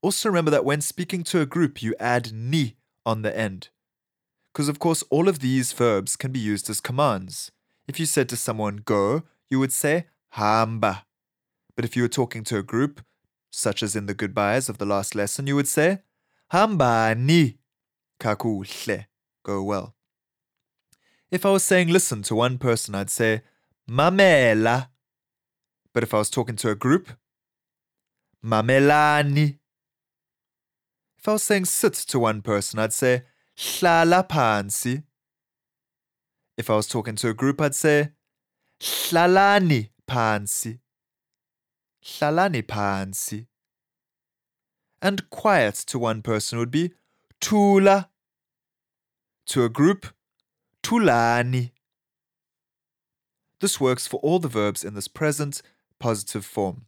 Also remember that when speaking to a group, you add ni on the end. Because, of course, all of these verbs can be used as commands. If you said to someone, go, you would say hamba. But if you were talking to a group, such as in the goodbyes of the last lesson, you would say hamba ni kakuhle, go well. If I was saying listen to one person, I'd say mamela. But if I was talking to a group, mamelani. If I was saying sit to one person, I'd say hlala phantsi. If I was talking to a group, I'd say hlalani phantsi. Hlalani phantsi. And quiet to one person would be thula. To a group, thulani. This works for all the verbs in this present positive form.